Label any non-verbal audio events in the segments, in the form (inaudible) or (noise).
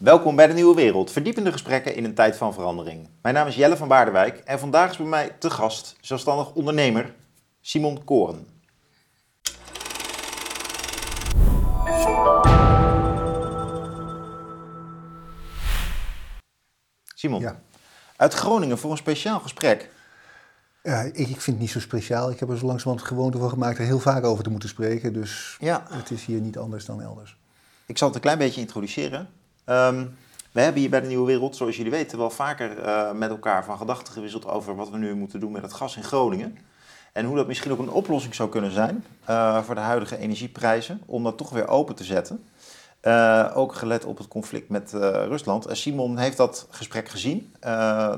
Welkom bij de Nieuwe Wereld, verdiepende gesprekken in een tijd van verandering. Mijn naam is Jelle van Baardenwijk en vandaag is bij mij te gast zelfstandig ondernemer Simon Koren. Simon, Ja. uit Groningen voor een speciaal gesprek. Ja, ik, ik vind het niet zo speciaal. Ik heb er zo langzamerhand gewoonte van gemaakt er heel vaak over te moeten spreken. Dus Ja. het is hier niet anders dan elders. Ik zal het een klein beetje introduceren. Ehm, we hebben hier bij de Nieuwe Wereld, zoals jullie weten, wel vaker eh, met elkaar van gedachten gewisseld over wat we nu moeten doen met het gas in Groningen. En hoe dat misschien ook een oplossing zou kunnen zijn eh, voor de huidige energieprijzen, om dat toch weer open te zetten. Eh, ook gelet op het conflict met Rusland. Simon heeft dat gesprek gezien,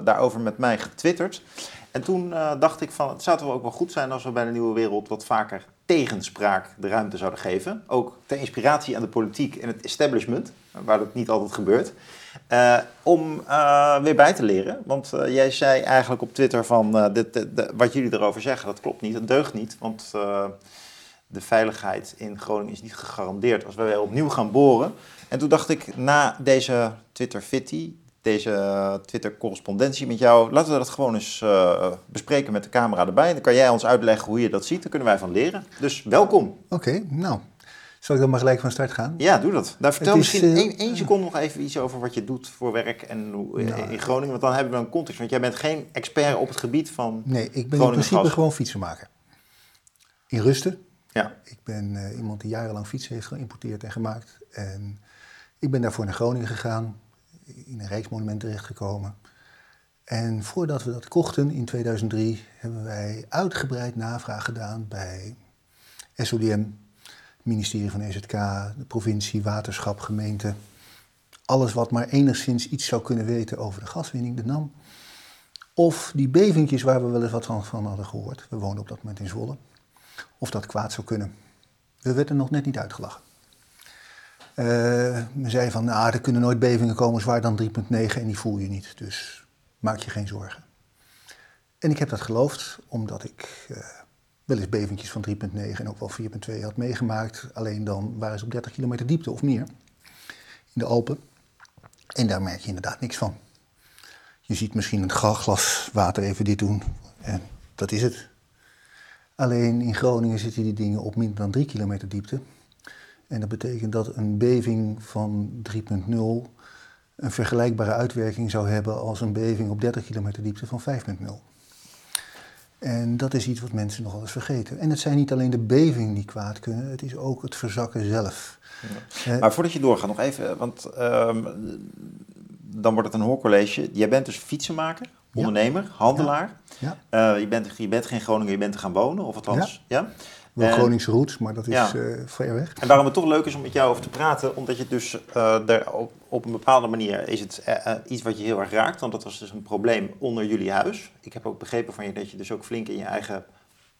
daarover met mij getwitterd. En toen eh, dacht ik van, het zou toch ook wel goed zijn als we bij de Nieuwe Wereld wat vaker tegenspraak de ruimte zouden geven. Ook ter inspiratie aan de politiek en het establishment, waar dat niet altijd gebeurt. Eh, om eh, weer bij te leren. Want jij zei eigenlijk op Twitter van, dit, wat jullie erover zeggen, dat klopt niet, dat deugt niet. Want de veiligheid in Groningen is niet gegarandeerd als wij weer opnieuw gaan boren. En toen dacht ik, na deze Twitter-fitty, deze Twitter-correspondentie met jou, laten we dat gewoon eens eh, bespreken met de camera erbij. Dan kan jij ons uitleggen hoe je dat ziet, daar kunnen wij van leren. Dus welkom. Oké, nou. Zal ik dan maar gelijk van start gaan? Ja, doe dat. Daar vertel Het is, misschien eh, één, één seconde nog even iets over wat je doet voor werk en hoe, eh, Nou, in Groningen. Want dan hebben we een context. Want jij bent geen expert op het gebied van Nee, ik ben in principe gas. gewoon fietsenmaker. In rusten. Ja. Ik ben eh, iemand die jarenlang fietsen heeft geïmporteerd en gemaakt. En ik ben daarvoor naar Groningen gegaan. In een Rijksmonument terechtgekomen. En voordat we dat kochten in 2003 hebben wij uitgebreid navraag gedaan bij SODM, ministerie van EZK, de provincie, waterschap, gemeente. Alles wat maar enigszins iets zou kunnen weten over de gaswinning, de NAM. Of die bevingjes waar we wel eens wat van, van hadden gehoord. We woonden op dat moment in Zwolle. Of dat kwaad zou kunnen. We werden nog net niet uitgelachen. Men zei van, nou, er kunnen nooit bevingen komen zwaar dan 3,9 en die voel je niet. Dus maak je geen zorgen. En ik heb dat geloofd, omdat ik eh, wel eens bevingjes van 3,9 en ook wel 4,2 had meegemaakt. Alleen dan waren ze op 30 kilometer diepte of meer in de Alpen. En daar merk je inderdaad niks van. Je ziet misschien een glas water even dit doen en dat is het. Alleen in Groningen zitten die dingen op minder dan 3 kilometer diepte. En dat betekent dat een beving van 3,0 een vergelijkbare uitwerking zou hebben als een beving op 30 kilometer diepte van 5,0. En dat is iets wat mensen nogal eens vergeten. En het zijn niet alleen de bevingen die kwaad kunnen, het is ook het verzakken zelf. Eh, Maar voordat je doorgaat, nog even, want ehm, dan wordt het een hoorcollege. Jij bent dus fietsenmaker, ondernemer, handelaar. ja, Eh, je, bent, je bent geen Groninger, je bent te gaan wonen, of althans, ja? Wel Groningse roots, maar dat is Ja. eh, ver weg. En waarom het toch leuk is om met jou over te praten, omdat je dus eh, er op, op een bepaalde manier is het eh, iets wat je heel erg raakt, want dat was dus een probleem onder jullie huis. Ik heb ook begrepen van je dat je dus ook flink in je eigen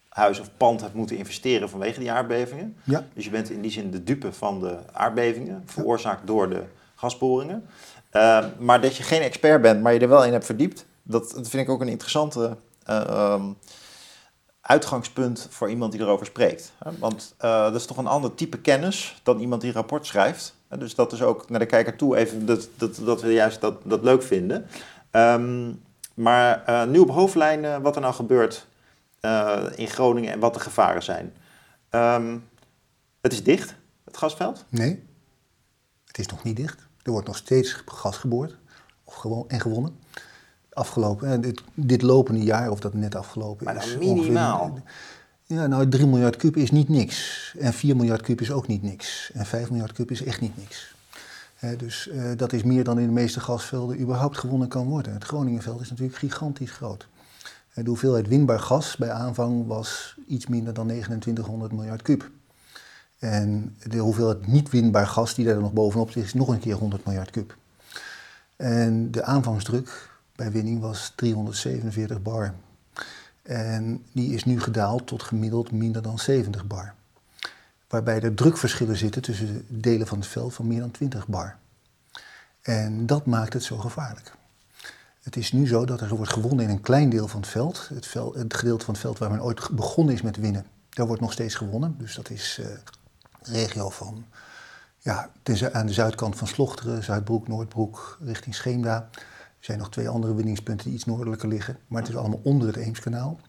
huis of pand hebt moeten investeren vanwege die aardbevingen. Ja, Dus je bent in die zin de dupe van de aardbevingen, veroorzaakt door de gasboringen. Eh, maar dat je geen expert bent, maar je er wel in hebt verdiept, dat, dat vind ik ook een interessante eh, ehm, uitgangspunt voor iemand die erover spreekt. Want eh, dat is toch een ander type kennis dan iemand die een rapport schrijft. Dus dat is ook naar de kijker toe even dat, dat, dat we juist dat, dat leuk vinden. Ehm, maar eh, nu op hoofdlijnen wat er nou gebeurt eh, in Groningen en wat de gevaren zijn. Ehm, het is dicht, het gasveld. nee, het is nog niet dicht. Er wordt nog steeds gas geboord of gewoon, en gewonnen. Afgelopen, dit, dit lopende jaar, of dat net afgelopen Maar is. dan ongeveer- minimaal. ja, nou 3 miljard kuub is niet niks. En 4 miljard kuub is ook niet niks. En 5 miljard kuub is echt niet niks. Dus eh, dat is meer dan in de meeste gasvelden überhaupt gewonnen kan worden. Het Groningenveld is natuurlijk gigantisch groot. De hoeveelheid winbaar gas bij aanvang was iets minder dan 2900 miljard kuub. En de hoeveelheid niet winbaar gas die daar nog bovenop zit, is nog een keer 100 miljard kuub. En de aanvangsdruk bij winning was 347 bar. En die is nu gedaald tot gemiddeld minder dan 70 bar. Waarbij er drukverschillen zitten tussen de delen van het veld van meer dan 20 bar. En dat maakt het zo gevaarlijk. Het is nu zo dat er wordt gewonnen in een klein deel van het veld. Het, het gedeelte van het veld waar men ooit begonnen is met winnen, daar wordt nog steeds gewonnen. Dus dat is eh, regio van Ja, aan de zuidkant van Slochteren, Zuidbroek, Noordbroek, richting Scheemda. Er zijn nog twee andere winningspunten die iets noordelijker liggen. Maar het is allemaal onder het Eemskanaal.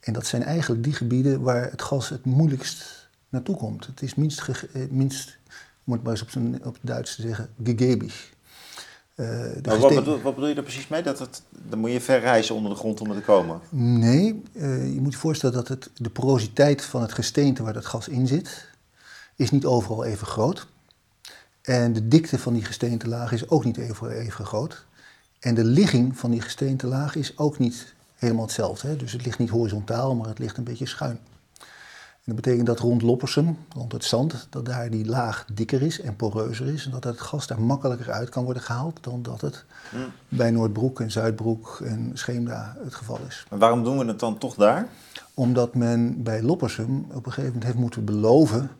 En dat zijn eigenlijk die gebieden waar het gas het moeilijkst naartoe komt. Het is minst, eh, minst om het maar eens op, zijn, op het Duits te zeggen, gegebig. Uh, wat, bedoel, wat, bedoel, je daar precies mee? Dat het, dan moet je ver reizen onder de grond om er te komen? Nee, uh, je moet je voorstellen dat het, de porositeit van het gesteente waar dat gas in zit, is niet overal even groot. En de dikte van die gesteentelaag is ook niet even, even groot. En de ligging van die gesteentelaag is ook niet helemaal hetzelfde. Hè? Dus het ligt niet horizontaal, maar het ligt een beetje schuin. En dat betekent dat rond Loppersum, rond het zand, dat daar die laag dikker is en poreuzer is. En dat het gas daar makkelijker uit kan worden gehaald dan dat het hmm. bij Noordbroek en Zuidbroek en Scheemda het geval is. Maar waarom doen we het dan toch daar? Omdat men bij Loppersum op een gegeven moment heeft moeten beloven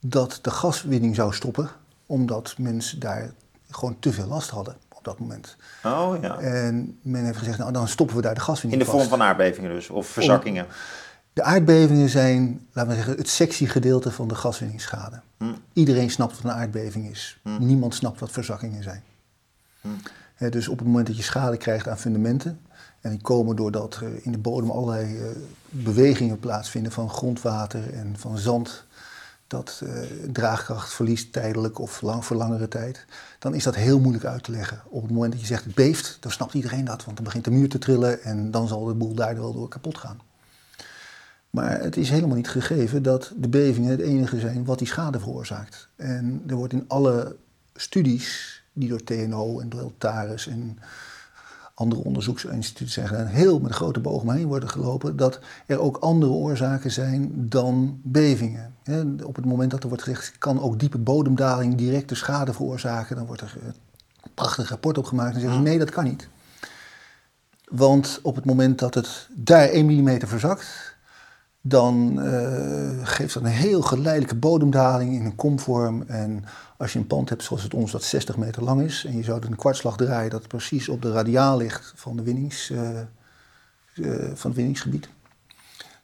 dat de gaswinning zou stoppen. Omdat mensen daar gewoon te veel last hadden dat moment. Oh ja. En men heeft gezegd, nou dan stoppen we daar de gaswinning In de vorm van aardbevingen dus, of verzakkingen? De aardbevingen zijn, laten we zeggen, het sexy gedeelte van de gaswinningsschade. Hm. Iedereen snapt wat een aardbeving is. Hm. Niemand snapt wat verzakkingen zijn. Hm. dus op het moment dat je schade krijgt aan fundamenten, en die komen doordat er in de bodem allerlei uh, bewegingen plaatsvinden van grondwater en van zand, dat uh, draagkracht verliest tijdelijk of lang, voor langere tijd, dan is dat heel moeilijk uit te leggen. Op het moment dat je zegt het beeft, dan snapt iedereen dat, want dan begint de muur te trillen en dan zal de boel daar wel door kapot gaan. Maar het is helemaal niet gegeven dat de bevingen het enige zijn wat die schade veroorzaakt. En er wordt in alle studies die door TNO en door Taris en andere onderzoeksinstituten zijn gedaan, heel met een grote boog omheen worden gelopen, dat er ook andere oorzaken zijn dan bevingen. op het moment dat er wordt gezegd, kan ook diepe bodemdaling directe schade veroorzaken, dan wordt er een prachtig rapport opgemaakt en zeggen ze nee, dat kan niet. Want op het moment dat het daar 1 mm verzakt, dan uh, geeft dat een heel geleidelijke bodemdaling in een komvorm. En als je een pand hebt zoals het ons, dat 60 meter lang is, en je zou er een kwartslag draaien dat precies op de radiaal ligt van, de winnings, uh, uh, van het winningsgebied,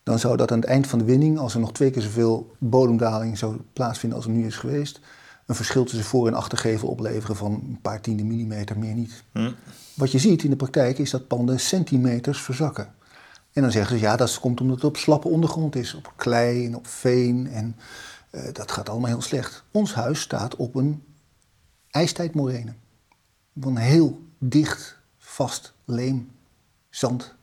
dan zou dat aan het eind van de winning, als er nog twee keer zoveel bodemdaling zou plaatsvinden als er nu is geweest, een verschil tussen voor- en achtergevel opleveren van een paar tiende millimeter, meer niet. Hm. Wat je ziet in de praktijk is dat panden centimeters verzakken. En dan zeggen ze, ja, dat komt omdat het op slappe ondergrond is. Op klei en op veen. En uh, dat gaat allemaal heel slecht. Ons huis staat op een ijstijdmorene. Van heel dicht, vast leem, zand.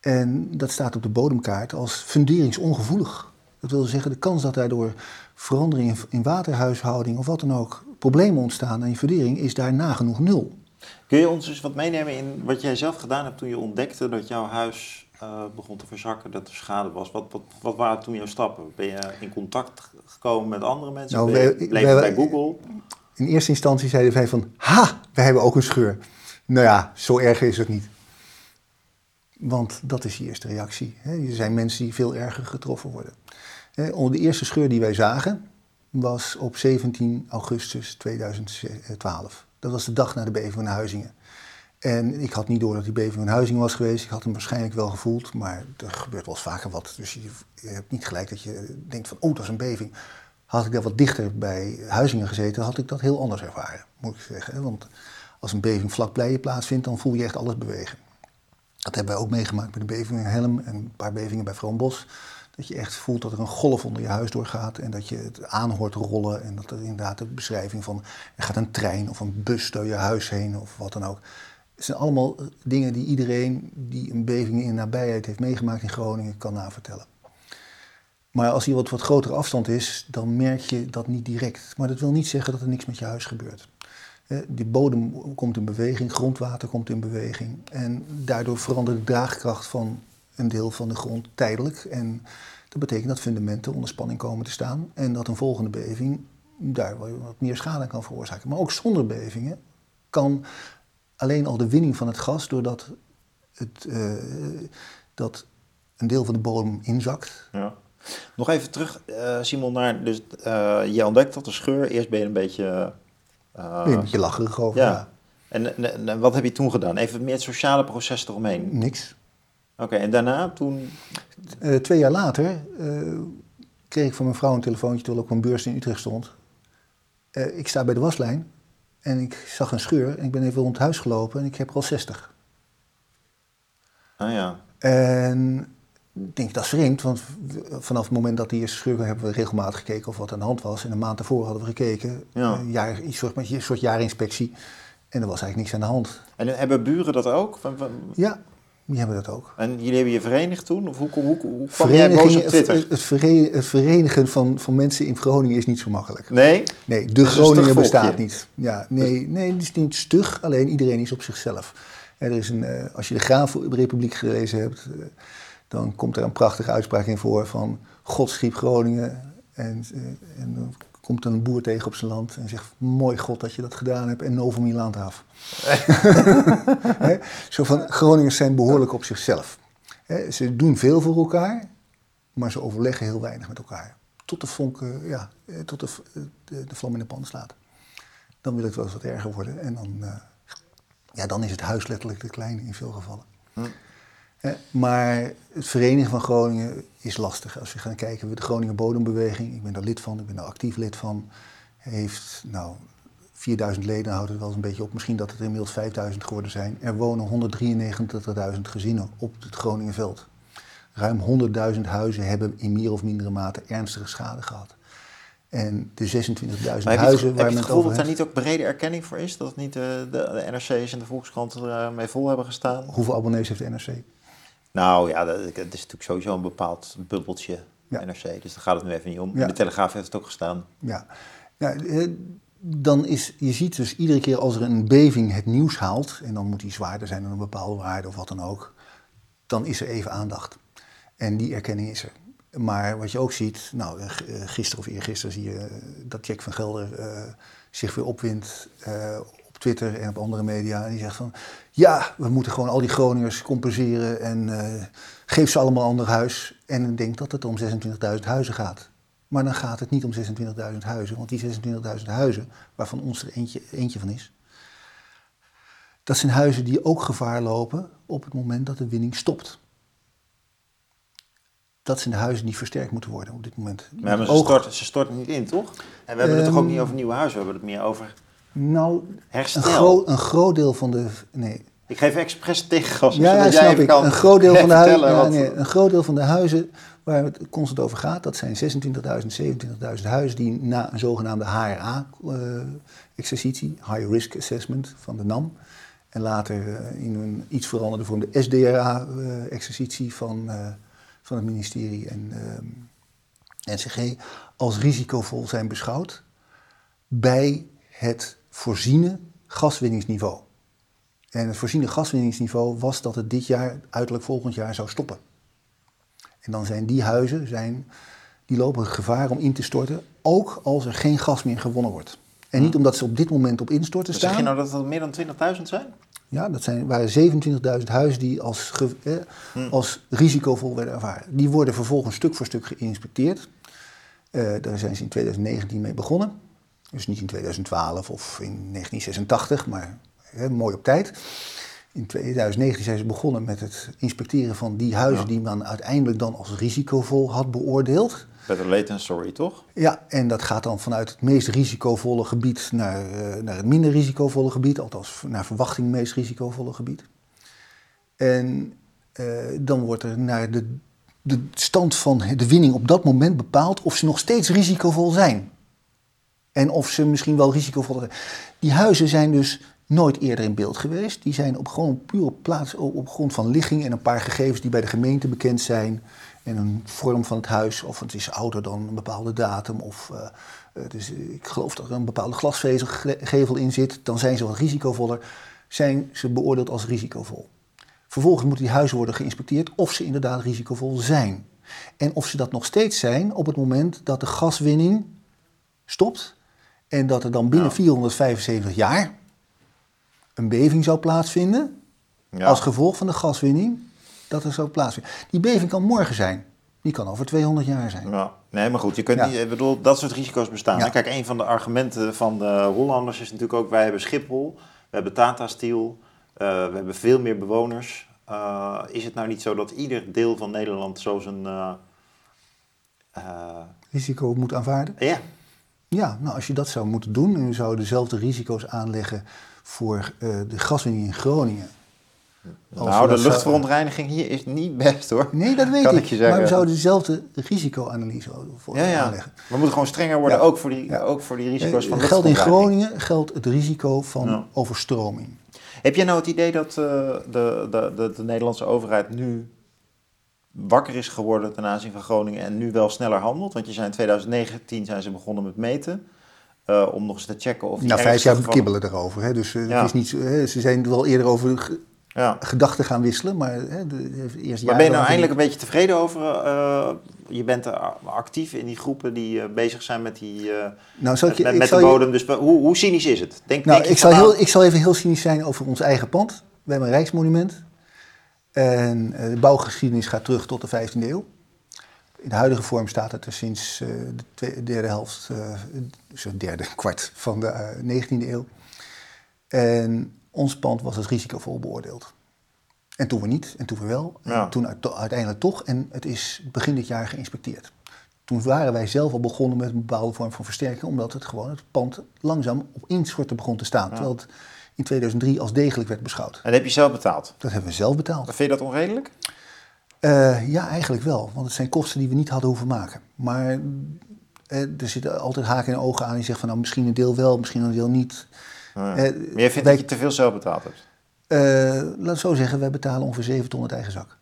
En dat staat op de bodemkaart als funderingsongevoelig. Dat wil zeggen, de kans dat daardoor veranderingen in waterhuishouding of wat dan ook problemen ontstaan aan je fundering is daar nagenoeg nul. Kun je ons eens wat meenemen in wat jij zelf gedaan hebt toen je ontdekte dat jouw huis uh, begon te verzakken, dat er schade was. Wat, wat, wat waren toen jouw stappen? Ben je in contact gekomen met andere mensen? Nou, ben je bij Google? In eerste instantie zeiden wij van, ha, we hebben ook een scheur. Nou ja, zo erg is het niet. Want dat is je eerste reactie. Er zijn mensen die veel erger getroffen worden. De eerste scheur die wij zagen was op 17 augustus 2012. Dat was de dag na de beving van Huizingen. En ik had niet door dat die beving een huizing was geweest. Ik had hem waarschijnlijk wel gevoeld, maar er gebeurt wel eens vaker wat. Dus je, hebt niet gelijk dat je denkt van, oh, dat is een beving. Had ik daar wat dichter bij huizingen gezeten, had ik dat heel anders ervaren, moet ik zeggen. Want als een beving vlakbij je plaatsvindt, dan voel je echt alles bewegen. Dat hebben wij ook meegemaakt bij de beving in Helm en een paar bevingen bij Vroonbos. Dat je echt voelt dat er een golf onder je huis doorgaat en dat je het aan hoort rollen. En dat er inderdaad de beschrijving van er gaat een trein of een bus door je huis heen of wat dan ook. Het zijn allemaal dingen die iedereen die een beving in nabijheid heeft meegemaakt in Groningen kan navertellen. Maar als hier wat, wat grotere afstand is, dan merk je dat niet direct. Maar dat wil niet zeggen dat er niks met je huis gebeurt. Die bodem komt in beweging, grondwater komt in beweging. En daardoor verandert de draagkracht van een deel van de grond tijdelijk. En dat betekent dat fundamenten onder spanning komen te staan. En dat een volgende beving daar wat meer schade kan veroorzaken. Maar ook zonder bevingen kan alleen al de winning van het gas, doordat het, uh, dat een deel van de bodem inzakt. Ja. Nog even terug, uh, Simon, naar. Dus, uh, je ontdekt dat de scheur. Eerst ben je een beetje. een beetje lacherig over. Ja. En, en, en, wat heb je toen gedaan? Even meer het sociale proces eromheen. Niks. Oké, en daarna toen. twee jaar later kreeg ik van mijn vrouw een telefoontje terwijl ik op een beurs in Utrecht stond. Eh, ik sta bij de waslijn en ik zag een scheur en ik ben even rond het huis gelopen en ik heb er al 60. Ah ja. En ik denk, dat is vreemd, want vanaf het moment dat die eerste scheur hebben we regelmatig gekeken of wat aan de hand was. En een maand daarvoor hadden we gekeken, Ja. een, jaar, een, soort, een soort jaarinspectie. En er was eigenlijk niks aan de hand. En hebben buren dat ook? Ja, die hebben dat ook. En jullie hebben je verenigd toen? Of hoe, hoe, hoe, hoe kwam jij boos op Twitter? het, het vere- het verenigen van, van mensen in Groningen is niet zo makkelijk. Nee? Nee, de een Groningen bestaat niet. Ja, nee, nee, het is niet stug, alleen iedereen is op zichzelf. Er is een, eh, als je de Graafrepubliek gelezen hebt, eh, dan komt er een prachtige uitspraak in voor van God schiep Groningen. En, eh, en komt een boer tegen op zijn land en zegt, mooi God dat je dat gedaan hebt en mijn land af. Zo van, Groningers zijn behoorlijk op zichzelf. Ze doen veel voor elkaar, maar ze overleggen heel weinig met elkaar. Tot de vonk, ja, eh, tot de, eh, de, de vlam in de pan slaat. Dan wil het wel eens wat erger worden. En dan, eh, ja, dan is het huis letterlijk te klein in veel gevallen. Hm. Maar het verenigen van Groningen is lastig. Als we gaan kijken, de Groningen Bodembeweging, ik ben daar lid van, ik ben daar actief lid van, heeft nou 4000 leden, houdt het wel eens een beetje op. Misschien dat het er inmiddels 5000 geworden zijn. Er wonen 193.000 gezinnen op het Groningenveld. Ruim 100.000 huizen hebben in meer of mindere mate ernstige schade gehad. En de 26.000 Maar heb je het, huizen heb waar je men het het gevoel dat daar niet ook brede erkenning voor is? Dat het niet eh, de, de NRC's en de Volkskrant er eh, mee vol hebben gestaan? Hoeveel abonnees heeft de NRC? Nou ja, dat, het is natuurlijk sowieso een bepaald bubbeltje, Ja. NRC. Dus daar gaat het nu even niet om. Ja. De Telegraaf heeft het ook gestaan. Ja, ja eh, dan is, je ziet dus iedere keer als er een beving het nieuws haalt, en dan moet die zwaarder zijn dan een bepaalde waarde of wat dan ook, dan is er even aandacht. En die erkenning is er. Maar wat je ook ziet, nou, eh, eh, gisteren of eergisteren zie je dat Jack van Gelder zich weer opwindt op Twitter en op andere media. En die zegt van, ja, we moeten gewoon al die Groningers compenseren en eh, geef ze allemaal een ander huis. En dan denkt dat het om 26.000 huizen gaat. Maar dan gaat het niet om 26.000 huizen, want die 26.000 huizen, waarvan ons er eentje, eentje van is, dat zijn huizen die ook gevaar lopen op het moment dat de winning stopt. Dat zijn de huizen die versterkt moeten worden op dit moment. Maar, maar ze, storten, ze storten niet in, toch? En we hebben het toch ook Ehm, niet over nieuwe huizen, we hebben het meer over Nou, een, herstel. gro- een groot deel van de. Nee. Ik geef expres tegengas, Ja, ja jij snap even ik. kan Een groot, deel van de huizen, vertellen ja, wat- nee, een groot deel van de huizen waar het constant over gaat, dat zijn 26.000, 27.000 huizen die na een zogenaamde HRA-exercitie, High Risk Assessment van de NAM, en later eh, in een iets veranderde vorm de SDRA-exercitie van, eh, van het ministerie en NCG, als risicovol zijn beschouwd bij het voorziene gaswinningsniveau. En het voorziene gaswinningsniveau was dat het dit jaar, uiterlijk volgend jaar, zou stoppen. En dan zijn die huizen, zijn, die lopen gevaar om in te storten, ook als er geen gas meer gewonnen wordt. En niet omdat ze op dit moment op instorten Zeg je staan. nou dat het meer dan 20.000 zijn? Ja, dat zijn, waren 27.000 huizen die als, eh, als risicovol werden ervaren. Die worden vervolgens stuk voor stuk geïnspecteerd. Eh, daar zijn ze in 2019 mee begonnen. Dus niet in 2012 of in 1986, maar hè, mooi op tijd. In 2019 zijn ze begonnen met het inspecteren van die huizen Ja. die men uiteindelijk dan als risicovol had beoordeeld. Better late than sorry, toch? Ja, en dat gaat dan vanuit het meest risicovolle gebied naar, eh, naar het minder risicovolle gebied, althans naar verwachting meest risicovolle gebied. En eh, dan wordt er naar de, de stand van de winning op dat moment bepaald of ze nog steeds risicovol zijn. En of ze misschien wel risicovol zijn. Die huizen zijn dus nooit eerder in beeld geweest. Die zijn op gewoon puur op, plaats, op grond van ligging en een paar gegevens die bij de gemeente bekend zijn. En een vorm van het huis, of het is ouder dan een bepaalde datum. Of is, ik geloof dat er een bepaalde glasvezelgevel in zit. Dan zijn ze wat risicovoller. Zijn ze beoordeeld als risicovol. Vervolgens moeten die huizen worden geïnspecteerd of ze inderdaad risicovol zijn. En of ze dat nog steeds zijn op het moment dat de gaswinning stopt. En dat er dan binnen Ja. 475 jaar een beving zou plaatsvinden. Ja. Als gevolg van de gaswinning. Dat er zou plaatsvinden. Die beving kan morgen zijn. Die kan over 200 jaar zijn. Ja, nee, maar goed, je kunt Ja. niet, ik bedoel, dat soort risico's bestaan. Ja. Kijk, een van de argumenten van de Hollanders is natuurlijk ook, wij hebben Schiphol, we hebben Tata Steel, eh, we hebben veel meer bewoners. Eh, is het nou niet zo dat ieder deel van Nederland zo zijn, eh, Risico moet aanvaarden. ja, Ja, nou als je dat zou moeten doen en we zouden dezelfde risico's aanleggen voor uh, de gaswinning in Groningen. nou, de luchtverontreiniging hier is niet best hoor. Nee, dat weet ik. Maar we zouden dezelfde risicoanalyse voor ja, ja. aanleggen. We moeten gewoon strenger worden, ook, voor die, ook voor die risico's van Geldt in Groningen geldt het risico van overstroming. Heb jij nou het idee dat uh, de, de, de, de Nederlandse overheid nu wakker is geworden ten aanzien van Groningen en nu wel sneller handelt? Want je zei in 2019 zijn ze begonnen met meten. Uh, om nog eens te checken of... Nou, vijf jaar kibbelen erover. Hè? Dus uh, ja. het is niet, hè, ze zijn er wel eerder over ja. gedachten gaan wisselen. Maar, hè, de, eerste maar ben je nou eindelijk een beetje tevreden over? Uh, je bent actief in die groepen die bezig zijn met, die, nou, zal ik je, met, met de bodem. Je... Dus hoe, hoe, cynisch is het? Denk, nou, denk ik, zal heel, ik zal even heel cynisch zijn over ons eigen pand. We hebben een rijksmonument. En de bouwgeschiedenis gaat terug tot de 15e eeuw. In de huidige vorm staat het er sinds uh, de derde helft, uh, derde (laughs) kwart van de uh, 19e eeuw. En ons pand was als risicovol beoordeeld. En toen we niet, en toen we wel, en toen uiteindelijk toch. En het is begin dit jaar geïnspecteerd. Toen waren wij zelf al begonnen met een bepaalde vorm van versterking, omdat het gewoon het pand langzaam op instorten begon te staan. Terwijl het in 2003 als degelijk werd beschouwd. En dat heb je zelf betaald? Dat hebben we zelf betaald. Vind je dat onredelijk? Uh, ja, eigenlijk wel. Want het zijn kosten die we niet hadden hoeven maken. Maar uh, er zitten altijd haken en ogen aan die zeggen van nou misschien een deel wel, misschien een deel niet. Uh, maar jij vindt dat je te veel zelf betaald hebt? laat ik zo zeggen, wij betalen ongeveer 7 ton uit eigen zak.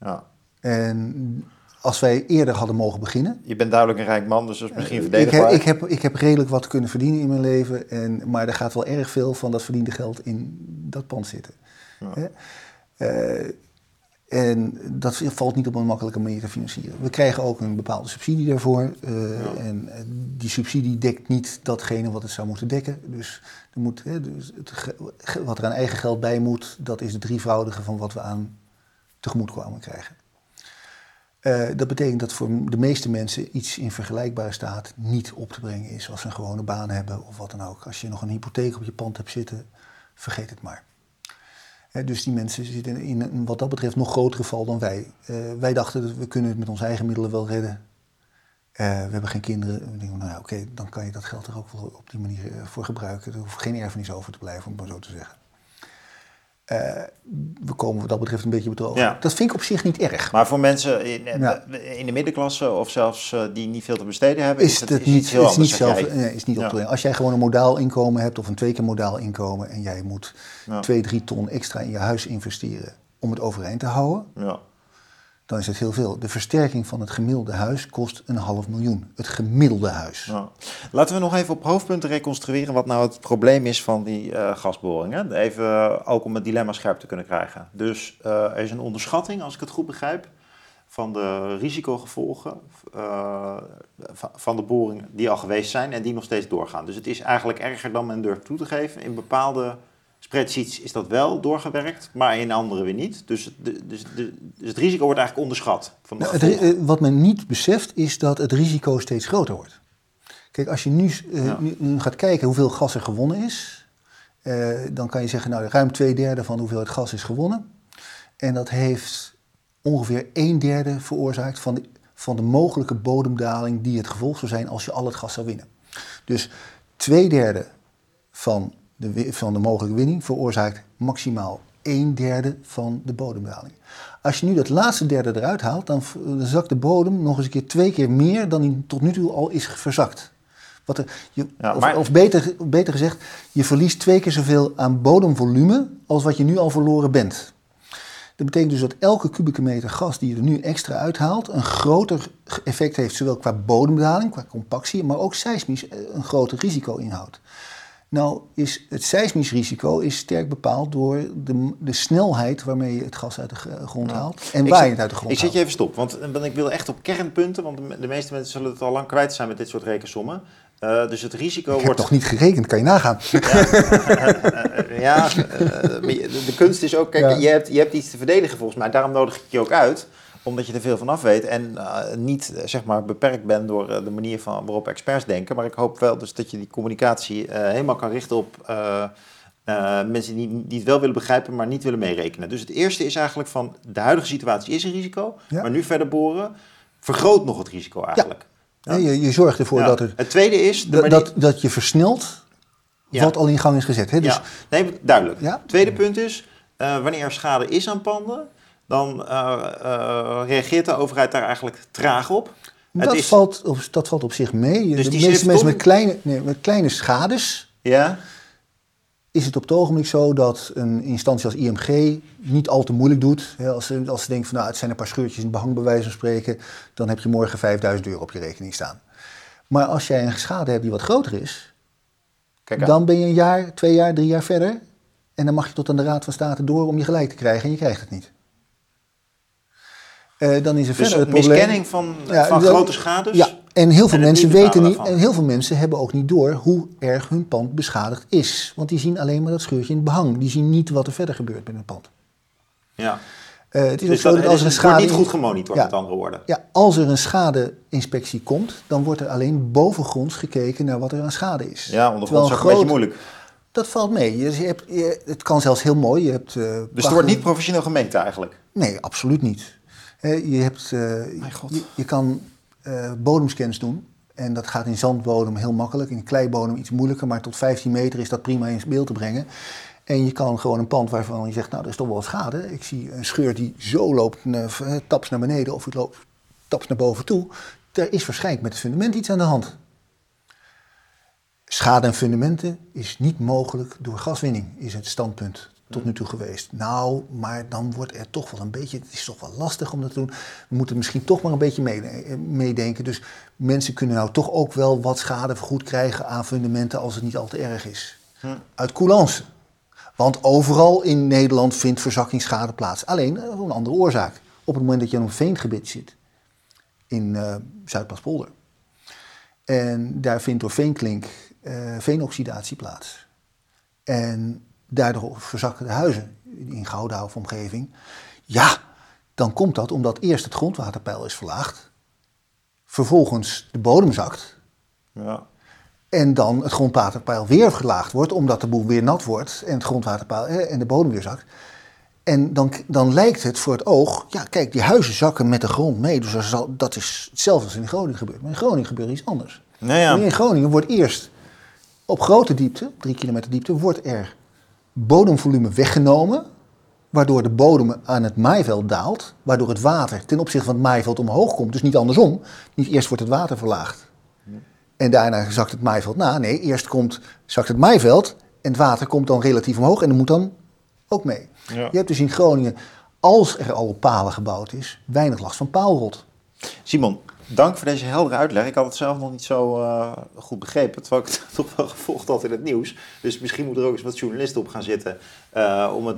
Ja. En als wij eerder hadden mogen beginnen. Je bent duidelijk een rijk man, dus dat is misschien verdedigbaar. Ik heb, ik, heb, ik heb redelijk wat kunnen verdienen in mijn leven. En, maar er gaat wel erg veel van dat verdiende geld in dat pand zitten. Ja. En dat valt niet op een makkelijke manier te financieren. We krijgen ook een bepaalde subsidie daarvoor. Uh, En eh, die subsidie dekt niet datgene wat het zou moeten dekken. Dus, er moet, hè, dus het, wat er aan eigen geld bij moet, dat is het drievoudige van wat we aan tegemoetkomen krijgen. Uh, dat betekent dat voor de meeste mensen iets in vergelijkbare staat niet op te brengen is als ze een gewone baan hebben of wat dan ook. Als je nog een hypotheek op je pand hebt zitten, vergeet het maar dus die mensen zitten in een wat dat betreft nog grotere val dan wij. Uh, wij dachten dat we kunnen het met onze eigen middelen wel redden. Uh, we hebben geen kinderen. We denken, nou ja, oké, dan kan je dat geld er ook wel op die manier voor gebruiken. Er hoeft geen erfenis over te blijven, om het maar zo te zeggen. We komen wat dat betreft een beetje bedrogen. Ja. Dat vind ik op zich niet erg. Maar voor mensen in, in de middenklasse of zelfs die niet veel te besteden hebben, is, is het, is niet, heel is niet zelf, nee, is niet op te Als jij gewoon een modaal inkomen hebt of een twee keer modaal inkomen en jij moet. 2, 3 ton extra in je huis investeren om het overeind te houden, ja. Dan is het heel veel. De versterking van het gemiddelde huis kost een half miljoen. Het gemiddelde huis. Laten we nog even op hoofdpunten reconstrueren wat nou het probleem is van die uh, gasboringen. Even uh, ook om het dilemma scherp te kunnen krijgen. Dus uh, er is een onderschatting, als ik het goed begrijp, van de risicogevolgen van de boringen die al geweest zijn en die nog steeds doorgaan. Dus het is eigenlijk erger dan men durft toe te geven. In bepaalde spreadsheets is dat wel doorgewerkt, maar in andere weer niet. Dus, de, dus, de, dus het risico wordt eigenlijk onderschat. Van nou, het, eh, wat men niet beseft is dat het risico steeds groter wordt. Kijk, als je nu, uh, nu, gaat kijken hoeveel gas er gewonnen is, uh, dan kan je zeggen, nou, ruim twee derde van hoeveel het gas is gewonnen. En dat heeft ongeveer een derde veroorzaakt van de, van de mogelijke bodemdaling die het gevolg zou zijn als je al het gas zou winnen. Dus twee derde van de, van de mogelijke winning veroorzaakt maximaal een derde van de bodemdaling. Als je nu dat laatste derde eruit haalt, dan zakt de bodem nog eens een keer twee keer meer dan die tot nu toe al is verzakt. Wat er, je, of, of beter, beter gezegd, je verliest twee keer zoveel aan bodemvolume als wat je nu al verloren bent. Dat betekent dus dat elke kubieke meter gas die je er nu extra uithaalt, een groter effect heeft, zowel qua bodemdaling, qua compactie, maar ook seismisch eh, een groter risico inhoudt. Nou is het seismisch risico is sterk bepaald door de, de snelheid waarmee je het gas uit de grond haalt en waar je het uit de grond ik haalt. Ik zet je even stop, want, want ik wil echt op kernpunten, want de, meeste mensen zullen het al lang kwijt zijn met dit soort rekensommen. Uh, dus het risico ik wordt... toch niet gerekend, kan je nagaan. Ja, (laughs) de, kunst is ook, kijk, je, hebt, je hebt iets te verdedigen volgens mij, daarom nodig ik je ook uit omdat je er veel van af weet en uh, niet uh, zeg maar beperkt bent door uh, de manier van, waarop experts denken. Maar ik hoop wel dus dat je die communicatie helemaal kan richten op mensen die, die het wel willen begrijpen, maar niet willen meerekenen. Dus het eerste is eigenlijk van de huidige situatie is een risico, maar nu verder boren vergroot nog het risico eigenlijk. Ja. Je, je zorgt ervoor Ja. dat, er, Het tweede is... dat, dat, dat je versnelt Ja. wat al in gang is gezet. Hè? Dus ja, nee, duidelijk. Ja. Tweede punt is, eh, wanneer er schade is aan panden, dan eh, eh, reageert de overheid daar eigenlijk traag op. Dat, is- valt op, dat valt op zich mee. Dus de die meeste mensen met kleine, nee, met kleine schades Ja, is het op het ogenblik zo dat een instantie als IMG niet al te moeilijk doet. Als ze, als ze denken van nou, het zijn een paar scheurtjes in het behang bij wijze van spreken, dan heb je morgen 5000 euro op je rekening staan. Maar als jij een schade hebt die wat groter is, kijk dan ben je een jaar, twee jaar, drie jaar verder. En dan mag je tot aan de Raad van State door om je gelijk te krijgen en je krijgt het niet. Eh, dan is er Dus verder het probleem. miskenning van, Ja, van grote schades. Ja, en heel veel en het mensen weten niet, daarvan. en heel veel mensen hebben ook niet door hoe erg hun pand beschadigd is. Want die zien alleen maar dat scheurtje in het behang. Die zien niet wat er verder gebeurt met hun pand. Ja. Eh, het is ook Dus zo dat, dat het als er een het schade. niet goed gemonitord, Ja. met andere woorden. Ja, als er een schadeinspectie komt, dan wordt er alleen bovengronds gekeken naar wat er aan schade is. Ja, ondergronds is ook een een beetje moeilijk. Dat valt mee. Je, je hebt, je- het kan zelfs heel mooi. Je hebt, eh, Dus er prachtige- wordt niet professioneel gemeten eigenlijk. Nee, absoluut niet. Je, hebt, eh, je, je kan eh, bodemscans doen. En dat gaat in zandbodem heel makkelijk. In kleibodem iets moeilijker. Maar tot 15 meter is dat prima in beeld te brengen. En je kan gewoon een pand waarvan je zegt, nou, er is toch wel wat schade. Ik zie een scheur die zo loopt, eh, taps naar beneden of het loopt taps naar boven toe. Er is waarschijnlijk met het fundament iets aan de hand. Schade aan fundamenten is niet mogelijk door gaswinning, is het standpunt tot nu toe geweest. Nou, maar dan wordt er toch wel een beetje, het is toch wel lastig om dat te doen. We moeten misschien toch maar een beetje mee- meedenken. Dus mensen kunnen nou toch ook wel wat schade vergoed krijgen aan fundamenten als het niet al te erg is. Uit coulance. Want overal in Nederland vindt verzakkingsschade plaats. Alleen een andere oorzaak. Op het moment dat je in een veengebied zit, in eh Zuidpaspolder. En daar vindt door veenklink eh, veenoxidatie plaats. En daardoor verzakken de huizen in Gouda of omgeving. Ja, dan komt dat omdat eerst het grondwaterpeil is verlaagd. Vervolgens de bodem zakt. Ja. En dan het grondwaterpeil weer verlaagd wordt, omdat de boel weer nat wordt en het grondwaterpeil eh, en de bodem weer zakt. En dan, dan lijkt het voor het oog, ja kijk, die huizen zakken met de grond mee. Dus dat is, al- dat is hetzelfde als in Groningen gebeurt. Maar in Groningen gebeurt iets anders. Nou ja. In Groningen wordt eerst op grote diepte, drie kilometer diepte, wordt er bodemvolume weggenomen. Waardoor de bodem aan het maaiveld daalt. Waardoor het water ten opzichte van het maaiveld omhoog komt. Dus niet andersom. Niet eerst wordt het water verlaagd. En daarna zakt het maaiveld na. Nee, eerst komt, zakt het maaiveld. En het water komt dan relatief omhoog. En dat moet dan ook mee. Ja. Je hebt dus in Groningen, als er al op palen gebouwd is, weinig last van paalrot. Simon, dank voor deze heldere uitleg. Ik had het zelf nog niet zo eh, goed begrepen, terwijl ik het (laughs) toch wel gevolgd had in het nieuws. Dus misschien moeten er ook eens wat journalisten op gaan zitten eh, om het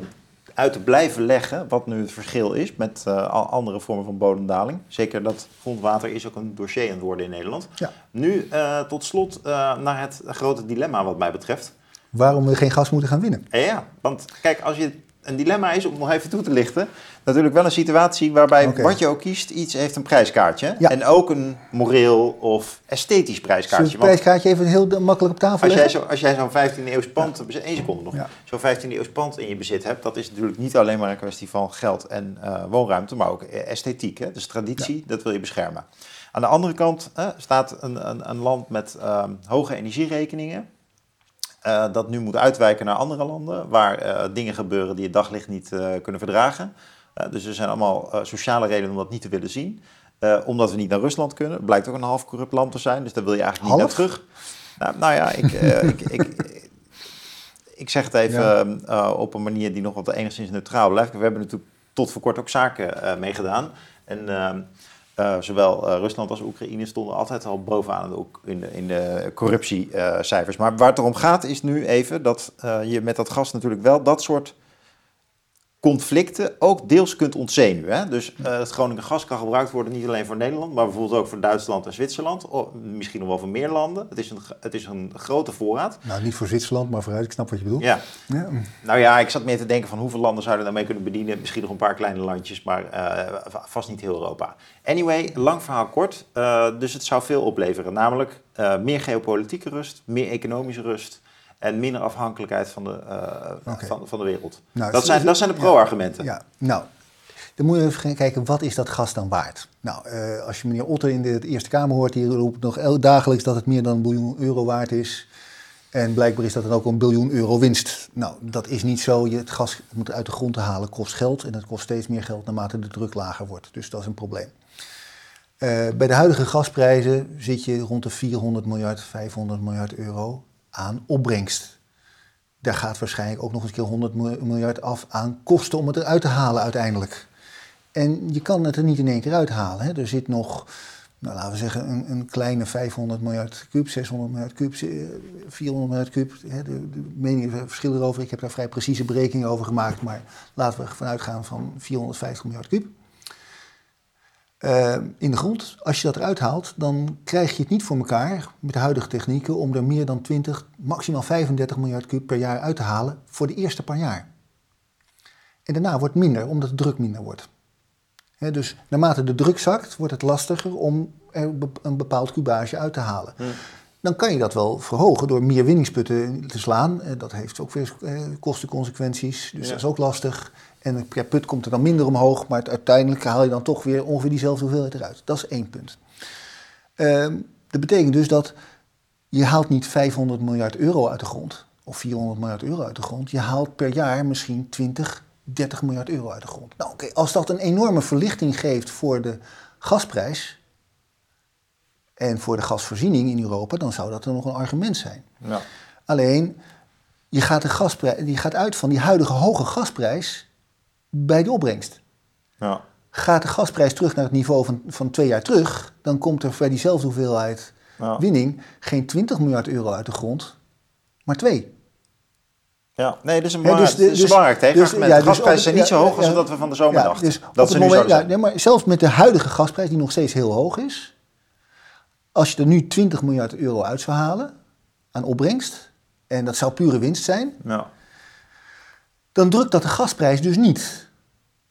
uit te blijven leggen wat nu het verschil is met al andere vormen van bodemdaling. Zeker dat grondwater is ook een dossier aan het worden in Nederland. Ja. Nu tot slot naar het grote dilemma wat mij betreft. Waarom we geen gas moeten gaan winnen. Ja, want kijk, als je een dilemma is, om nog even toe te lichten, natuurlijk wel een situatie waarbij wat je ook kiest, iets heeft een prijskaartje. Ja. En ook een moreel of esthetisch prijskaartje. Want prijskaartje even heel makkelijk op tafel als jij, leggen? zo, als jij zo'n 15e eeuws pand, bezit- één seconde nog, Ja. zo'n 15e eeuws pand in je bezit hebt, dat is natuurlijk niet alleen maar een kwestie van geld en eh, woonruimte, maar ook eh, esthetiek. Hè? Dus traditie, dat wil je beschermen. Aan de andere kant eh, staat een, een, een land met ehm, hoge energierekeningen. Eh, dat nu moet uitwijken naar andere landen, waar eh, dingen gebeuren die het daglicht niet eh, kunnen verdragen. Dus er zijn allemaal sociale redenen om dat niet te willen zien. Omdat we niet naar Rusland kunnen. Het blijkt ook een half corrupt land te zijn, dus daar wil je eigenlijk niet naar terug. Nou, nou ja, ik, ik, ik, ik zeg het even Ja. eh, op een manier die nog wat enigszins neutraal blijft. We hebben natuurlijk tot voor kort ook zaken meegedaan. En eh, zowel eh, Rusland als Oekraïne stonden altijd al bovenaan in de, in de, corruptiecijfers. maar waar het erom gaat is nu even dat eh, je met dat gas natuurlijk wel dat soort conflicten ook deels kunt ontzenuwen. Hè? Dus eh, het Groningen gas kan gebruikt worden niet alleen voor Nederland, maar bijvoorbeeld ook voor Duitsland en Zwitserland. Of misschien nog wel voor meer landen. Het is een, het is een grote voorraad. Nou, niet voor Zwitserland, maar vooruit. Ik snap wat je bedoelt. Ja, Ja. nou ja, ik zat meer te denken van hoeveel landen zouden daarmee kunnen bedienen. Misschien nog een paar kleine landjes, maar eh, va- vast niet heel Europa. Anyway, lang verhaal kort. Eh, dus het zou veel opleveren. Namelijk eh, meer geopolitieke rust, meer economische rust en minder afhankelijkheid van de, eh, van, van de wereld. Nou, dat, zijn, dat zijn de pro-argumenten. Ja, nou, Dan moet je even gaan kijken, wat is dat gas dan waard? Nou, uh, als je meneer Otter in de Eerste Kamer hoort, die roept nog dagelijks dat het meer dan een biljoen euro waard is. En blijkbaar is dat dan ook een biljoen euro winst. Nou, dat is niet zo. Je, het gas moet uit de grond te halen kost geld en dat kost steeds meer geld naarmate de druk lager wordt. Dus dat is een probleem. Uh, bij de huidige gasprijzen zit je rond de 400 miljard, 500 miljard euro aan opbrengst. Daar gaat waarschijnlijk ook nog eens keer 100 miljard af aan kosten om het eruit te halen uiteindelijk. En je kan het er niet in één keer uithalen. Hè. Er zit nog, nou, laten we zeggen, een, een, kleine 500 miljard kub, 600 miljard kub, 400 miljard kub. Hè. De, de meningen verschillen erover. Ik heb daar vrij precieze berekeningen over gemaakt. Maar laten we vanuit gaan van 450 miljard kub. Uh, in de grond, als je dat eruit haalt, dan krijg je het niet voor elkaar met de huidige technieken om er meer dan 20, maximaal 35 miljard kub per jaar uit te halen voor de eerste paar jaar. En daarna wordt het minder, omdat de druk minder wordt. dus naarmate de druk zakt, wordt het lastiger om er een bepaald kubage uit te halen. Dan kan je dat wel verhogen door meer winningsputten te slaan. Dat heeft ook weer eh, kostenconsequenties, dus dat is ook lastig. En per put komt er dan minder omhoog, maar uiteindelijk haal je dan toch weer ongeveer diezelfde hoeveelheid eruit. Dat is één punt. Uh, dat betekent dus dat je haalt niet 500 miljard euro uit de grond of 400 miljard euro uit de grond. Je haalt per jaar misschien 20, 30 miljard euro uit de grond. Nou oké, als dat een enorme verlichting geeft voor de gasprijs en voor de gasvoorziening in Europa, dan zou dat er nog een argument zijn. Ja. Alleen, je gaat, de gasprijs, je gaat uit van die huidige hoge gasprijs bij de opbrengst. Ja. Gaat de gasprijs terug naar het niveau van, van twee jaar terug, dan komt er bij diezelfde hoeveelheid winning geen 20 miljard euro uit de grond, maar twee. Ja, nee, is een belangrijk, ja, dus, dus. Dus, de gasprijzen zijn niet zo hoog als dat we van de zomer dachten. Dus dat het moment, ja, nee, maar zelfs met de huidige gasprijs, die nog steeds heel hoog is, als je er nu 20 miljard euro uit zou halen aan opbrengst, en dat zou pure winst zijn, ja. dan drukt dat de gasprijs dus niet.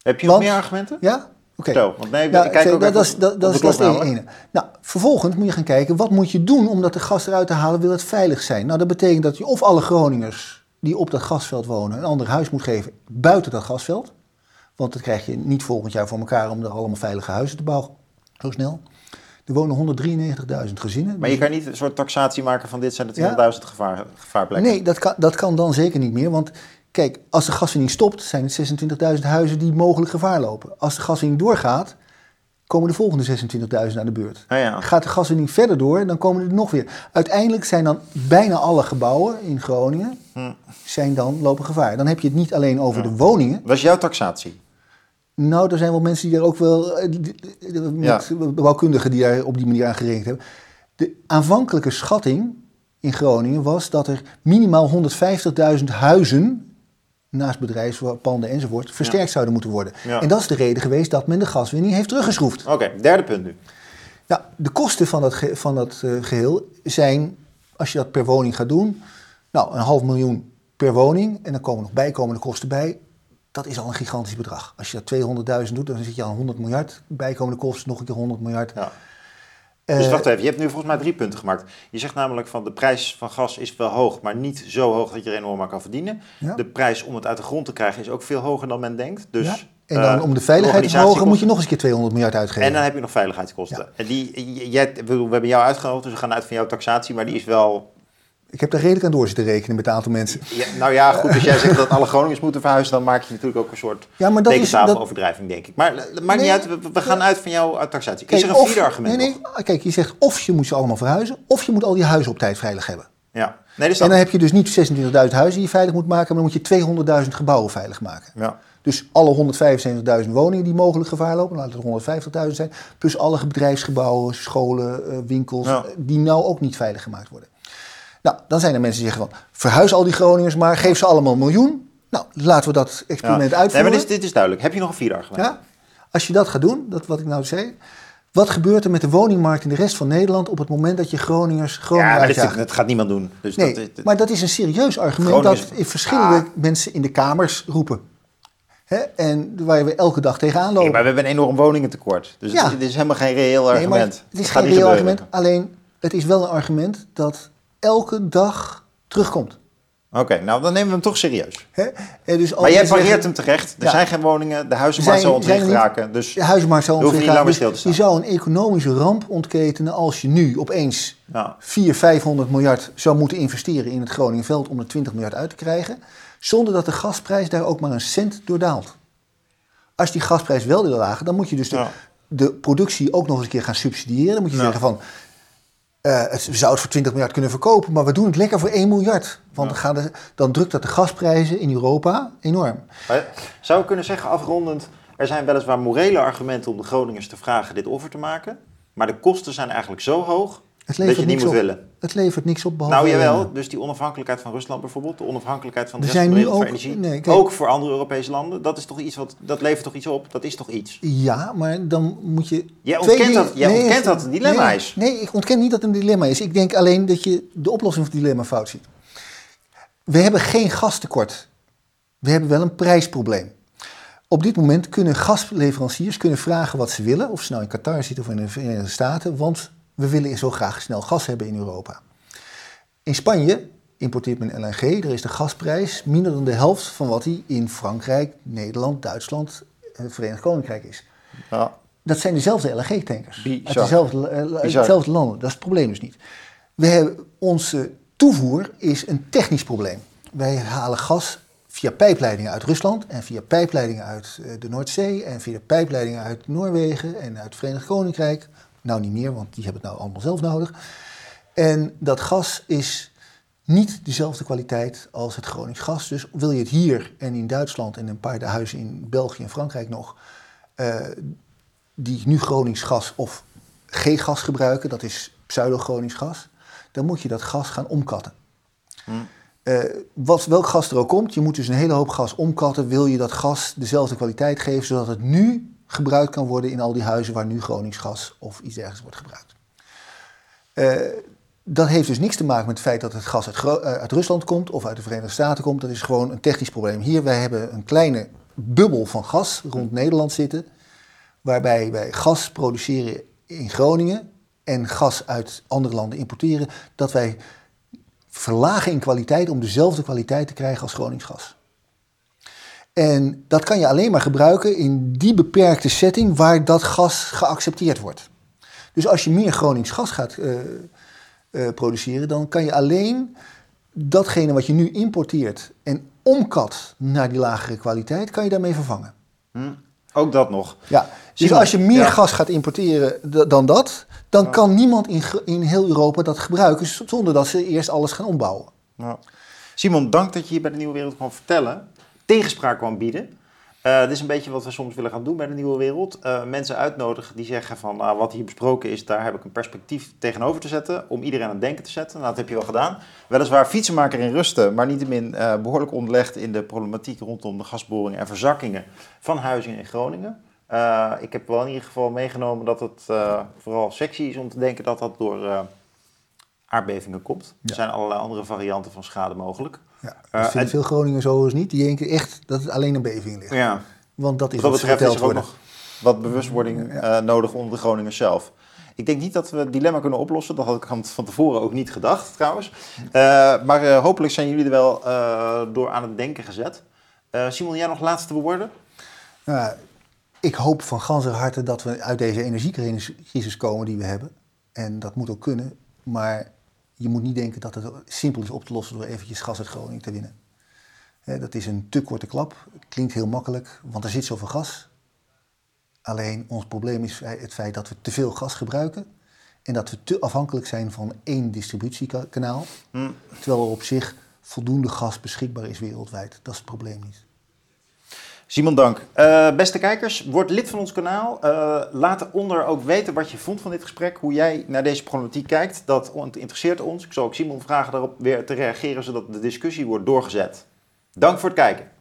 Heb je nog meer argumenten? Ja? Oké. Okay. want nee, ja, kijk ook dat, dat, dat, dat is het ene. Nou, vervolgens moet je gaan kijken, wat moet je doen om dat de gas eruit te halen, wil het veilig zijn? Nou, dat betekent dat je of alle Groningers die op dat gasveld wonen een ander huis moet geven buiten dat gasveld. Want dat krijg je niet volgend jaar voor elkaar om er allemaal veilige huizen te bouwen, zo snel. Er wonen 193.000 gezinnen. Maar je kan niet een soort taxatie maken van dit zijn de 200.000 gevaar, gevaarplekken? Nee, dat kan, dat kan dan zeker niet meer, want Kijk, als de gaswinning stopt, zijn het 26.000 huizen die mogelijk gevaar lopen. Als de gaswinning doorgaat, komen de volgende 26.000 aan de beurt. Ah ja. Gaat de gaswinning verder door, dan komen er nog weer. Uiteindelijk zijn dan bijna alle gebouwen in Groningen hm. zijn dan lopen gevaar. Dan heb je het niet alleen over de woningen. Wat is jouw taxatie? Nou, er zijn wel mensen die daar ook wel, eh, met bouwkundigen die daar op die manier aan gerekend hebben. De aanvankelijke schatting in Groningen was dat er minimaal 150.000 huizen naast bedrijfspanden enzovoort, versterkt zouden moeten worden. En dat is de reden geweest dat men de gaswinning heeft teruggeschroefd. Oké, derde punt nu. Nou, de kosten van dat, van dat uh, geheel zijn, als je dat per woning gaat doen, nou, een half miljoen per woning. En dan komen nog bijkomende kosten bij. Dat is al een gigantisch bedrag. Als je dat 200.000 doet, dan zit je aan 100 miljard. Bijkomende kosten nog een keer 100 miljard. Ja. Dus wacht even, je hebt nu volgens mij drie punten gemaakt. Je zegt namelijk van de prijs van gas is wel hoog, maar niet zo hoog dat je er enorm aan kan verdienen. De prijs om het uit de grond te krijgen is ook veel hoger dan men denkt. Dus, ja. En dan om de veiligheid te verhogen moet je nog eens keer 200 miljard uitgeven. En dan heb je nog veiligheidskosten. En die, jij, we hebben jou uitgenodigd, dus we gaan uit van jouw taxatie, maar die is wel ik heb daar redelijk aan door zitten rekenen met een aantal mensen. Ja, nou ja, goed, als jij zegt dat alle Groningers moeten verhuizen, dan maak je natuurlijk ook een soort ja, maar dat is, dat... overdrijving, denk ik. Maar het maakt niet uit, we, gaan uit van jouw taxatie. Kijk, is er een vierde argument Nee, nee, kijk, je zegt of je moet ze allemaal verhuizen, of je moet al die huizen op tijd veilig hebben. Ja. Nee, dus en dan heb je dus niet 26.000 huizen die je veilig moet maken, maar dan moet je 200.000 gebouwen veilig maken. Ja. Dus alle 175.000 woningen die mogelijk gevaar lopen, laten het 150.000 zijn, plus alle bedrijfsgebouwen, scholen, eh, winkels, die nou ook niet veilig gemaakt worden. Nou, dan zijn er mensen die zeggen van, verhuis al die Groningers maar, geef ze allemaal een miljoen. Nou, laten we dat experiment ja. uitvoeren. Nee, maar dit, dit, is duidelijk. Heb je nog een vierde argument? Ja? Als je dat gaat doen, dat wat ik nou zei, wat gebeurt er met de woningmarkt in de rest van Nederland op het moment dat je Groningers Groningen Ja, maar dat, gaat niemand doen. Dus nee, dat, maar dat is een serieus argument dat verschillende ah. mensen in de kamers roepen. Hè? En waar we elke dag tegenaan lopen. Nee, maar we hebben een enorm woningentekort. Dus ja. het, is helemaal geen reëel argument. Nee, het is geen reëel argument, alleen het is wel een argument dat elke dag terugkomt. Oké, nou dan nemen we hem toch serieus. Hè? En dus Maar jij pareert hem terecht. Er Ja. zijn geen woningen, de huizenmarkt zal ontwricht raken. Dus De huizenmarkt zal ontwricht raken. stil te Dus je zou een economische ramp ontketenen als je nu opeens ja. 400, 500 miljard zou moeten investeren in het Groningenveld om er 20 miljard uit te krijgen, zonder dat de gasprijs daar ook maar een cent door daalt. Als die gasprijs wel wil lagen, dan moet je dus de, Ja. de productie ook nog eens een keer gaan subsidiëren. Dan moet je zeggen van, het, we zouden het voor 20 miljard kunnen verkopen, maar we doen het lekker voor 1 miljard. Want dan, gaan de, dan drukt dat de gasprijzen in Europa enorm. Zou ik kunnen zeggen, afrondend, er zijn weliswaar morele argumenten om de Groningers te vragen dit offer te maken. Maar de kosten zijn eigenlijk zo hoog Het dat je levert niet moet op. willen. Het levert niks op behalve... Nou jawel, dus die onafhankelijkheid van Rusland bijvoorbeeld, de onafhankelijkheid van de rest van de wereld voor ook- energie, nee, kijk- ook voor andere Europese landen, dat, is toch iets wat, dat levert toch iets op? Dat is toch iets? Ja, maar dan moet je. Jij ontkent dingen- dat- jij ontkent dat het een dilemma nee, is. Nee, ik ontken niet dat het een dilemma is. Ik denk alleen dat je de oplossing van het dilemma fout ziet. We hebben geen gastekort. We hebben wel een prijsprobleem. Op dit moment kunnen gasleveranciers kunnen vragen wat ze willen, of ze nou in Qatar zitten of in de Verenigde Staten, want we willen zo graag snel gas hebben in Europa. In Spanje importeert men LNG, er is de gasprijs minder dan de helft van wat die in Frankrijk, Nederland, Duitsland en het Verenigd Koninkrijk is. Ja. Dat zijn dezelfde LNG-tankers. Uit eh, dezelfde landen. Dat is het probleem dus niet. We hebben, onze toevoer is een technisch probleem. Wij halen gas via pijpleidingen uit Rusland en via pijpleidingen uit eh, de Noordzee en via pijpleidingen uit Noorwegen en uit het Verenigd Koninkrijk. Nou niet meer, want die hebben het nou allemaal zelf nodig. En dat gas is niet dezelfde kwaliteit als het Gronings gas. Dus wil je het hier en in Duitsland en een paar huizen in België en Frankrijk nog, eh, die nu Gronings gas of G-gas gebruiken, dat is pseudo-Gronings gas, dan moet je dat gas gaan omkatten. Hmm. Eh, wat, welk gas er ook komt, je moet dus een hele hoop gas omkatten, wil je dat gas dezelfde kwaliteit geven, zodat het nu gebruikt kan worden in al die huizen waar nu Gronings gas of iets dergelijks wordt gebruikt. Eh, dat heeft dus niks te maken met het feit dat het gas uit, eh, uit Rusland komt of uit de Verenigde Staten komt. Dat is gewoon een technisch probleem. Hier, wij hebben een kleine bubbel van gas rond Nederland zitten, waarbij wij gas produceren in Groningen en gas uit andere landen importeren, dat wij verlagen in kwaliteit om dezelfde kwaliteit te krijgen als Gronings gas. En dat kan je alleen maar gebruiken in die beperkte setting waar dat gas geaccepteerd wordt. Dus als je meer Gronings gas gaat eh, eh, produceren, dan kan je alleen datgene wat je nu importeert en omkat naar die lagere kwaliteit, kan je daarmee vervangen. Hm. Ook dat nog. Ja, dus als je meer ja. gas gaat importeren dan dat, dan kan niemand in, in heel Europa dat gebruiken zonder dat ze eerst alles gaan ombouwen. Ja. Simon, dank dat je hier bij de Nieuwe Wereld kwam vertellen. Tegenspraak kwam bieden. Eh, dit is een beetje wat we soms willen gaan doen bij de Nieuwe Wereld. Eh, mensen uitnodigen die zeggen van nou, wat hier besproken is, daar heb ik een perspectief tegenover te zetten. Om iedereen aan het denken te zetten. Nou, dat heb je wel gedaan. Weliswaar fietsenmaker in rusten, maar niettemin eh behoorlijk onderlegd in de problematiek rondom de gasboringen en verzakkingen van huizen in Groningen. Ik heb wel in ieder geval meegenomen dat het vooral sexy is om te denken dat dat door aardbevingen komt. Er zijn allerlei andere varianten van schade mogelijk. Ja, Eh, dat veel Groningers overigens niet. Die denken echt dat het alleen een beving ligt. Ja, Want dat is wat wat betreft is er ook nog wat bewustwording eh, nodig onder de Groningers zelf. Ik denk niet dat we het dilemma kunnen oplossen. Dat had ik van- tevoren ook niet gedacht, trouwens. Eh, maar hopelijk zijn jullie er wel door aan het denken gezet. Simon, jij nog laatste woorden? Nou, ik hoop van ganser harte dat we uit deze energiecrisis komen die we hebben. En dat moet ook kunnen. Maar je moet niet denken dat het simpel is op te lossen door eventjes gas uit Groningen te winnen. Dat is een te korte klap. Het klinkt heel makkelijk, want er zit zoveel gas. Alleen ons probleem is het feit dat we te veel gas gebruiken. En dat we te afhankelijk zijn van één distributiekanaal. Hm. Terwijl er op zich voldoende gas beschikbaar is wereldwijd. Dat is het probleem niet. Simon, dank. Eh, beste kijkers, word lid van ons kanaal. Eh, laat onder ook weten wat je vond van dit gesprek, hoe jij naar deze problematiek kijkt. Dat interesseert ons. Ik zal ook Simon vragen daarop weer te reageren, zodat de discussie wordt doorgezet. Dank voor het kijken.